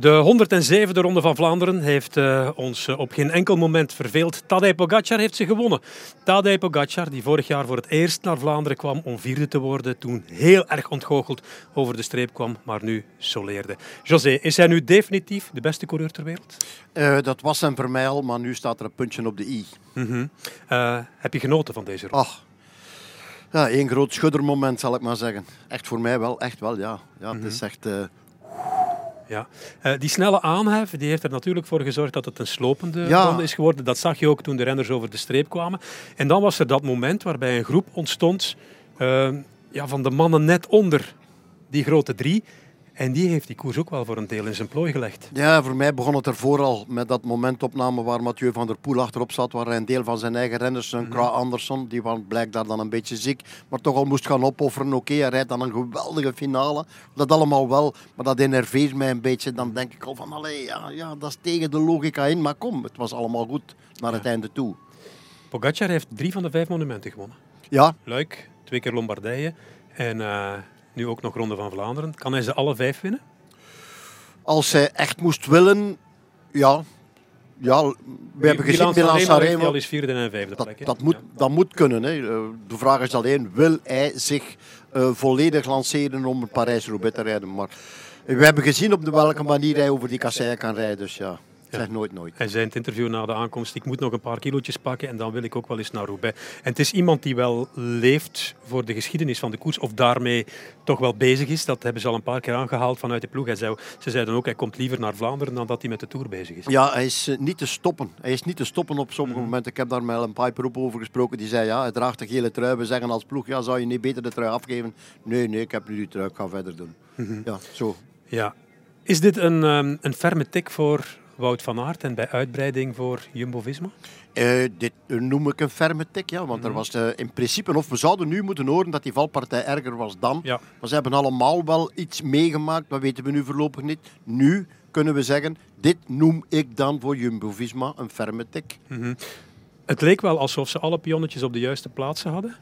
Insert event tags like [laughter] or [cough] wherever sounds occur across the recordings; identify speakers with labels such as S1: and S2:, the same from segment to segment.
S1: De 107e Ronde van Vlaanderen heeft uh, ons uh, op geen enkel moment verveeld. Tadej Pogacar heeft ze gewonnen. Tadej Pogacar, die vorig jaar voor het eerst naar Vlaanderen kwam om vierde te worden, toen heel erg ontgoocheld over de streep kwam, maar nu soleerde. José, is hij nu definitief de beste coureur ter wereld?
S2: Uh, dat was hem voor mij al, maar nu staat er een puntje op de i.
S1: -hmm. heb je genoten van deze ronde?
S2: Ach, ja, één groot schuddermoment zal ik maar zeggen. Echt voor mij wel, echt wel, ja. ja. Het is echt...
S1: Ja. Uh, die snelle aanhef die heeft er natuurlijk voor gezorgd dat het een slopende ja. ronde is geworden. Dat zag je ook toen de renners over de streep kwamen. En dan was er dat moment waarbij een groep ontstond uh, ja, van de mannen net onder die grote drie. En die heeft die koers ook wel voor een deel in zijn plooi gelegd.
S2: Ja, voor mij begon het er vooral met dat momentopname waar Mathieu van der Poel achterop zat, waar hij een deel van zijn eigen renners, een mm. Andersson, die was blijkbaar dan een beetje ziek, maar toch al moest gaan opofferen. Oké, okay, hij rijdt dan een geweldige finale. Dat allemaal wel, maar dat enerveert mij een beetje. Dan denk ik al van, allee, ja, ja, dat is tegen de logica in. Maar kom, het was allemaal goed naar het ja. einde toe.
S1: Pogacar heeft drie van de vijf monumenten gewonnen.
S2: Ja.
S1: Luik, twee keer Lombardije en... Uh nu ook nog Ronde van Vlaanderen. Kan hij ze alle vijf winnen?
S2: Als hij echt moest willen, ja. Ja, we hebben gezien Milan Sanremo.
S1: is vierde en vijfde
S2: dat,
S1: plek.
S2: Dat, moet, dat moet kunnen. Hè. De vraag is alleen, wil hij zich uh, volledig lanceren om Parijs-Roubaix te rijden? Maar we hebben gezien op de welke manier hij over die kasseien kan rijden. Dus ja. Zeg nooit nooit.
S1: Hij zei in het interview na de aankomst, ik moet nog een paar kilootjes pakken en dan wil ik ook wel eens naar Roubaix. En het is iemand die wel leeft voor de geschiedenis van de koers, of daarmee toch wel bezig is. Dat hebben ze al een paar keer aangehaald vanuit de ploeg. Hij zei, ze zeiden ook, hij komt liever naar Vlaanderen dan dat hij met de Tour bezig is.
S2: Ja, hij is niet te stoppen. Hij is niet te stoppen op sommige mm. momenten. Ik heb daar met een Piper op over gesproken. Die zei, ja, hij draagt de gele trui. We zeggen als ploeg, ja, zou je niet beter de trui afgeven? Nee, nee, ik heb nu die trui, ik ga verder doen. Mm -hmm. Ja, zo.
S1: Ja. Is dit een, um, een ferme tik voor Wout van Aert en bij uitbreiding voor Jumbo-Visma?
S2: Uh, dit noem ik een ferme tik, ja. Want er was uh, in principe, of we zouden nu moeten horen dat die valpartij erger was dan.
S1: Ja.
S2: Maar ze hebben allemaal wel iets meegemaakt, dat weten we nu voorlopig niet. Nu kunnen we zeggen, dit noem ik dan voor Jumbo-Visma een ferme tik.
S1: Mm -hmm. Het leek wel alsof ze alle pionnetjes op de juiste plaatsen hadden.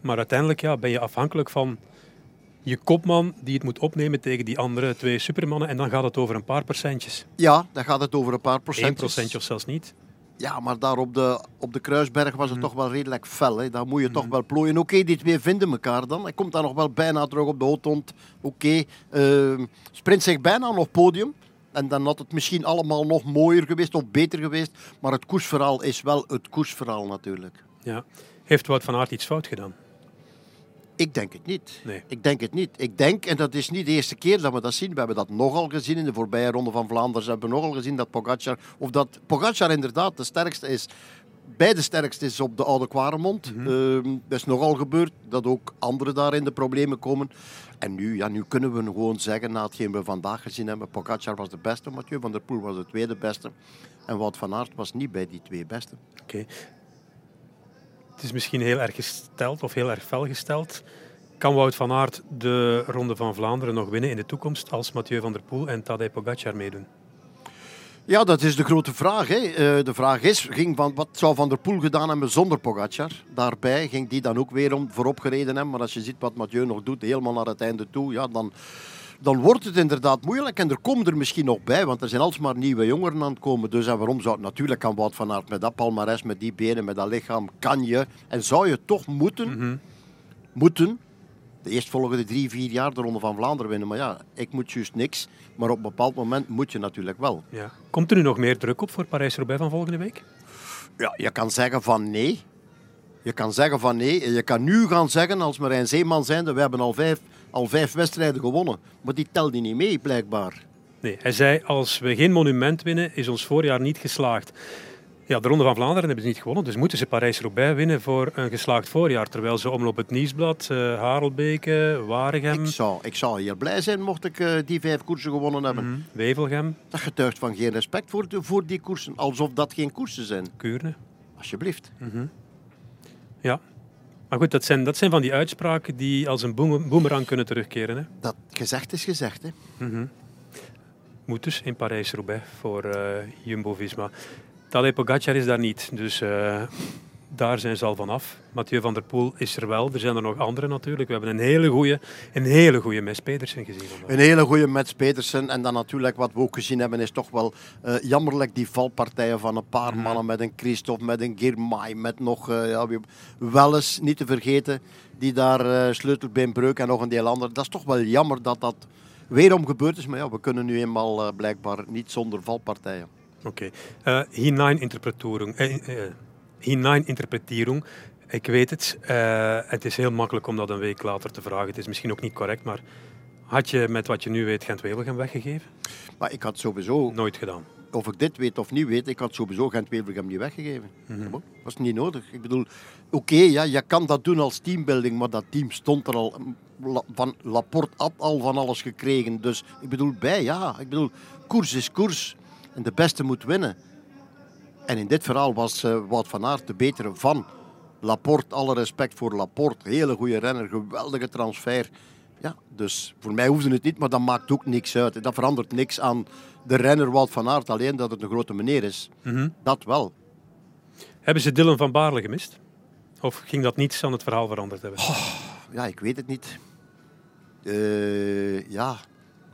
S1: Maar uiteindelijk ja, ben je afhankelijk van je kopman die het moet opnemen tegen die andere twee supermannen. En dan gaat het over een paar procentjes.
S2: Ja, dan gaat het over een paar procentjes.
S1: Eén procentje of zelfs niet.
S2: Ja, maar daar op de, op de Kruisberg was het mm. toch wel redelijk fel. Hè. Daar moet je mm. toch wel plooien. Oké, okay, die twee vinden elkaar dan. Hij komt dan nog wel bijna terug op de hotond. Oké, okay. uh, sprint zich bijna nog podium. En dan had het misschien allemaal nog mooier geweest of beter geweest. Maar het koersverhaal is wel het koersverhaal natuurlijk.
S1: Ja. Heeft Wout van Aert iets fout gedaan?
S2: Ik denk het niet.
S1: Nee.
S2: Ik denk het niet. Ik denk, en dat is niet de eerste keer dat we dat zien. We hebben dat nogal gezien in de voorbije ronde van Vlaanderen. We hebben nogal gezien dat Pogacar, of dat Pogacar inderdaad de sterkste is. Bij de sterkste is op de Oude Kwaremond. Mm -hmm. uh, dat is nogal gebeurd dat ook anderen daar in de problemen komen. En nu, ja, nu kunnen we gewoon zeggen, na hetgeen we vandaag gezien hebben, Pogacar was de beste, Mathieu van der Poel was de tweede beste. En Wout van Aert was niet bij die twee beste.
S1: Oké. Okay. Het is misschien heel erg gesteld of heel erg fel gesteld. Kan Wout van Aert de Ronde van Vlaanderen nog winnen in de toekomst als Mathieu van der Poel en Tadej Pogacar meedoen?
S2: Ja, dat is de grote vraag. Hè. Uh, de vraag is, ging van, wat zou Van der Poel gedaan hebben zonder Pogacar? Daarbij ging die dan ook weer om, voorop gereden hebben. Maar als je ziet wat Mathieu nog doet, helemaal naar het einde toe, ja, dan, dan wordt het inderdaad moeilijk. En er komen er misschien nog bij, want er zijn alsmaar nieuwe jongeren aan het komen. Dus en waarom zou het natuurlijk kan Wout van Aert met dat palmares, met die benen, met dat lichaam, kan je en zou je toch moeten,
S1: Mhm.
S2: moeten de eerstvolgende drie, vier jaar de Ronde van Vlaanderen winnen. Maar ja, ik moet juist niks. Maar op een bepaald moment moet je natuurlijk wel.
S1: Ja. Komt er nu nog meer druk op voor Parijs-Roubaix van volgende week?
S2: Ja, je kan zeggen van nee. Je kan zeggen van nee. Je kan nu gaan zeggen, als Marijn Zeeman zijnde, we hebben al vijf, al vijf wedstrijden gewonnen. Maar die telt die niet mee, blijkbaar.
S1: Nee, hij zei, als we geen monument winnen, is ons voorjaar niet geslaagd. Ja, de Ronde van Vlaanderen hebben ze niet gewonnen, dus moeten ze Parijs-Roubaix winnen voor een geslaagd voorjaar. Terwijl ze omloop het Nieuwsblad, uh, Harelbeke, Waregem...
S2: Ik zou, ik zou hier blij zijn mocht ik uh, die vijf koersen gewonnen hebben.
S1: Mm -hmm. Wevelgem.
S2: Dat getuigt van geen respect voor, de, voor die koersen, alsof dat geen koersen zijn.
S1: Kuurne.
S2: Alsjeblieft.
S1: Mm -hmm. Ja. Maar goed, dat zijn, dat zijn van die uitspraken die als een boemerang kunnen terugkeren. Hè?
S2: Dat gezegd is gezegd. Hè?
S1: Mm -hmm. Moet dus in Parijs-Roubaix voor uh, Jumbo-Visma. Tadej Pogacar is daar niet. Dus uh, daar zijn ze al vanaf. Mathieu van der Poel is er wel. Er zijn er nog anderen natuurlijk. We hebben een hele goede, een hele goede Mets Pedersen gezien.
S2: Een hele goede Mets Pedersen. En dan natuurlijk wat we ook gezien hebben is toch wel uh, jammerlijk die valpartijen van een paar mannen met een Christophe, met een Girmay, met nog uh, ja, wel eens niet te vergeten die daar uh, sleutelbeenbreuk en nog een deel andere. Dat is toch wel jammer dat dat weerom gebeurd is. Maar ja, we kunnen nu eenmaal blijkbaar niet zonder valpartijen.
S1: Oké. Okay. hinein-interpretering hinein-interpretierung. Ik weet het. Uh, het is heel makkelijk om dat een week later te vragen. Het is misschien ook niet correct, maar had je met wat je nu weet Gent-Wevelgem weggegeven?
S2: Maar ik had sowieso...
S1: Nooit gedaan.
S2: Of ik dit weet of niet weet, ik had sowieso Gent-Wevelgem niet weggegeven. Mm -hmm. was niet nodig. Ik bedoel, oké, ja, je kan dat doen als teambuilding, maar dat team stond er al... Van Laporte had al van alles gekregen. Dus ik bedoel, bij, ja. Ik bedoel, koers is koers. En de beste moet winnen. En in dit verhaal was uh, Wout van Aert de betere van Laporte. Alle respect voor Laporte. Hele goede renner, geweldige transfer. Ja, dus voor mij hoefde het niet, maar dat maakt ook niks uit. Dat verandert niks aan de renner Wout van Aert, alleen dat het een grote meneer is. Mm Dat wel.
S1: Hebben ze Dylan van Baarle gemist? Of ging dat niets aan het verhaal veranderd hebben? Oh,
S2: ja, ik weet het niet. Uh, ja,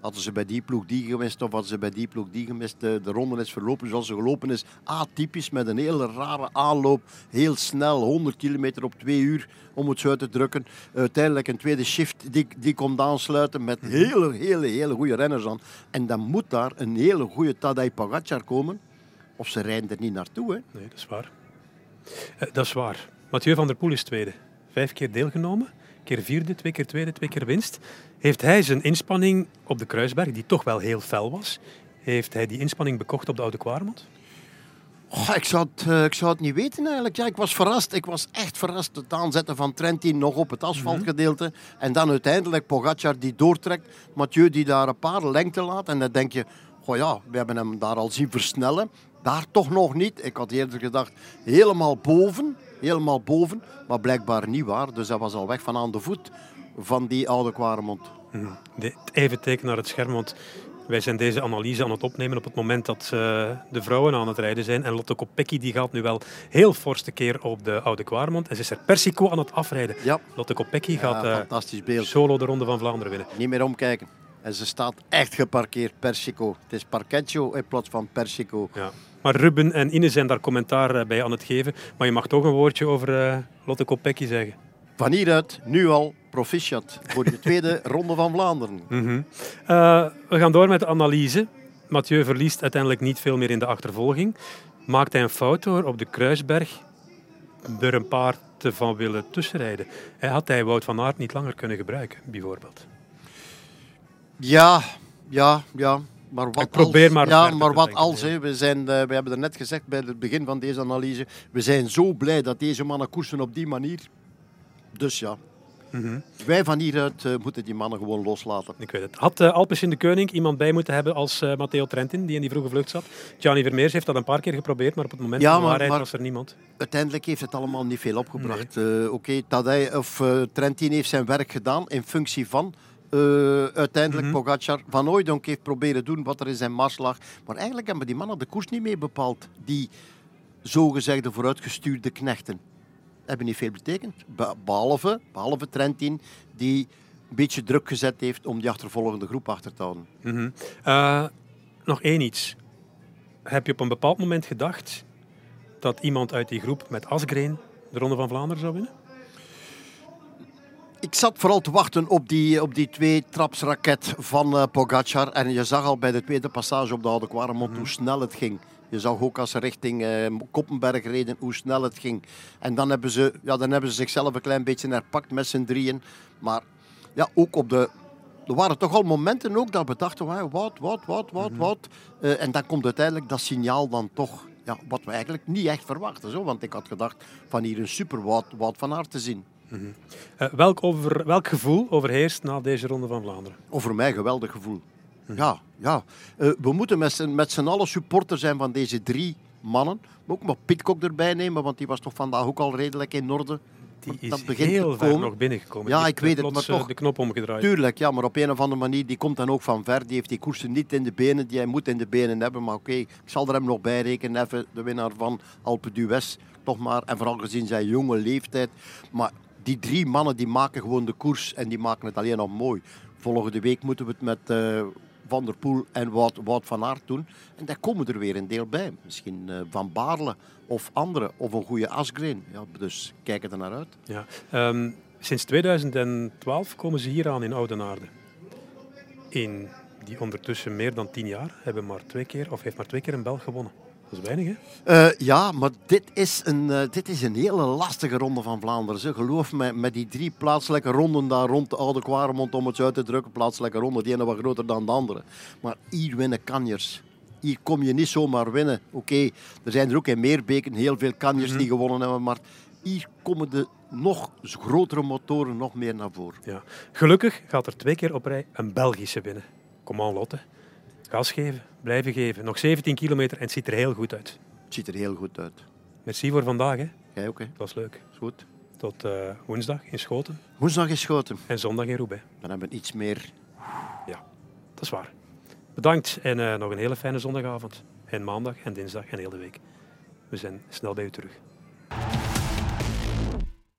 S2: Hadden ze bij die ploeg die gemist of hadden ze bij die ploeg die gemist. De, de ronde is verlopen zoals ze gelopen is. Atypisch met een hele rare aanloop. Heel snel, 100 kilometer op twee uur om het zo uit te drukken. Uiteindelijk een tweede shift die, die komt aansluiten met hele, hele, hele goede renners aan. En dan moet daar een hele goede Tadej Pogacar komen. Of ze rijden er niet naartoe. Hè?
S1: Nee, dat is waar. Uh, dat is waar. Mathieu van der Poel is tweede. Vijf keer deelgenomen keer vierde, twee keer tweede, twee keer winst. Heeft hij zijn inspanning op de Kruisberg, die toch wel heel fel was, heeft hij die inspanning bekocht op de Oude Kwaremond?
S2: Oh, ik, zou het, uh, ik zou het niet weten eigenlijk. Ja, ik was verrast. Ik was echt verrast. Het aanzetten van Trentin nog op het asfaltgedeelte. Mm -hmm. En dan uiteindelijk Pogacar die doortrekt. Mathieu die daar een paar lengte laat. En dan denk je, oh ja, we hebben hem daar al zien versnellen. Daar toch nog niet. Ik had eerder gedacht, helemaal boven helemaal boven, maar blijkbaar niet waar. Dus hij was al weg van aan de voet van die oude Kwaremond.
S1: Even teken naar het scherm, want wij zijn deze analyse aan het opnemen op het moment dat uh, de vrouwen aan het rijden zijn. En Lotte Kopecky die gaat nu wel heel fors keer op de Oude Kwaremond. En ze is er Persico aan het afrijden. Ja. Lotte Kopecky gaat uh, fantastisch beeld. solo de Ronde van Vlaanderen winnen.
S2: Niet meer omkijken. En ze staat echt geparkeerd, Persico. Het is Parquecchio in plaats van Persico.
S1: Ja. Maar Ruben en Ine zijn daar commentaar eh, bij aan het geven. Maar je mag toch een woordje over uh, Lotte Kopecky zeggen.
S2: Van hieruit, nu al, proficiat voor de tweede [laughs] ronde van Vlaanderen.
S1: Mm -hmm. uh, we gaan door met de analyse. Mathieu verliest uiteindelijk niet veel meer in de achtervolging. Maakt hij een fout door op de Kruisberg er een paar te van willen tussenrijden. Had hij Wout van Aert niet langer kunnen gebruiken, bijvoorbeeld?
S2: Ja, ja, ja. Maar wat
S1: ik probeer als, maar.
S2: Ja, maar wat als? Hè, we, zijn, uh, we hebben er net gezegd bij het begin van deze analyse. We zijn zo blij dat deze mannen koersen op die manier. Dus ja. Mm -hmm. Wij van hieruit uh, moeten die mannen gewoon loslaten.
S1: Ik weet het. Had uh, Alpes in de Koning iemand bij moeten hebben als uh, Matteo Trentin, die in die vroege vlucht zat? Gianni Vermeers heeft dat een paar keer geprobeerd, maar op het moment ja, van de waarheid was er niemand.
S2: Uiteindelijk heeft het allemaal niet veel opgebracht. Nee. Oké, okay, of Trentin heeft zijn werk gedaan in functie van. Uh, uiteindelijk mm -hmm. Pogacar van Ooydonk heeft proberen doen wat er in zijn mars lag. Maar eigenlijk hebben die mannen de koers niet mee bepaald. Die zogezegde vooruitgestuurde knechten. Hebben niet veel betekend. Behalve, behalve Trentin, die een beetje druk gezet heeft om die achtervolgende groep achter te houden.
S1: Mm -hmm. uh, nog één iets. Heb je op een bepaald moment gedacht dat iemand uit die groep met Asgreen de Ronde van Vlaanderen zou winnen?
S2: Ik zat vooral te wachten op die, op die twee trapsraket van uh, Pogacar. En je zag al bij de tweede passage op de Oude Kwaremond hoe snel het ging. Je zag ook als ze richting uh, Koppenberg reden hoe snel het ging. En dan hebben, ze, ja, dan hebben ze zichzelf een klein beetje herpakt met z'n drieën. Maar ja, ook op de... Er waren toch al momenten ook dat we dachten, wat, wat, wat, wat, wat. Uh, en dan komt uiteindelijk dat signaal dan toch, ja, wat we eigenlijk niet echt verwachten. Zo. Want ik had gedacht van hier een super Wout, Wout van Aert te zien.
S1: Uh, welk, over, welk gevoel overheerst na deze Ronde van Vlaanderen?
S2: Over mij geweldig gevoel. Mm. Ja, ja. Uh, we moeten met z'n allen supporter zijn van deze drie mannen. Maar ook maar Pitcock erbij nemen, want die was toch vandaag ook al redelijk in orde.
S1: die is dat begint heel ver nog binnengekomen.
S2: Ja, ik weet het, maar toch...
S1: de knop omgedraaid.
S2: Tuurlijk, ja, maar op een of andere manier, die komt dan ook van ver. Die heeft die koersen niet in de benen, die hij moet in de benen hebben. Maar oké, ik zal er hem nog bij rekenen, even de winnaar van Alpe d'Huez. Toch maar, en vooral gezien zijn jonge leeftijd. Maar die drie mannen die maken gewoon de koers en die maken het alleen nog mooi. Volgende week moeten we het met uh, Van der Poel en Wout, van Aert doen. En daar komen er weer een deel bij. Misschien uh, Van Baarle of andere, of een goede Asgreen. Ja, dus kijken er naar uit.
S1: Ja. Um, sinds 2012 komen ze hier aan in Oudenaarde. In die ondertussen meer dan tien jaar hebben maar twee keer, of heeft maar twee keer een Belg gewonnen. Dat is weinig,
S2: hè? Uh, ja, maar dit is, een, uh, dit is een hele lastige ronde van Vlaanderen. Geloof me, met die drie plaatselijke ronden daar rond de Oude Kwaremond, om het uit te drukken, plaatselijke ronden, die ene wat groter dan de andere. Maar hier winnen kanjers. Hier kom je niet zomaar winnen. Oké, er zijn er ook in Meerbeken heel veel kanjers die mhm. gewonnen hebben, maar hier komen de nog grotere motoren nog meer naar voren.
S1: Ja. Gelukkig gaat er twee keer op rij een Belgische binnen. Kom aan, Lotte. Gas geven, blijven geven. Nog 17 kilometer en het ziet er heel goed uit.
S2: Het ziet er heel goed uit.
S1: Merci voor vandaag. Hè.
S2: Jij ook. Hè.
S1: Dat was leuk.
S2: Is goed.
S1: Tot uh, woensdag in Schoten.
S2: Woensdag in Schoten.
S1: En zondag in Roubaix.
S2: Dan hebben we iets meer.
S1: Ja, dat is waar. Bedankt en uh, nog een hele fijne zondagavond. En maandag en dinsdag en heel de week. We zijn snel bij u terug.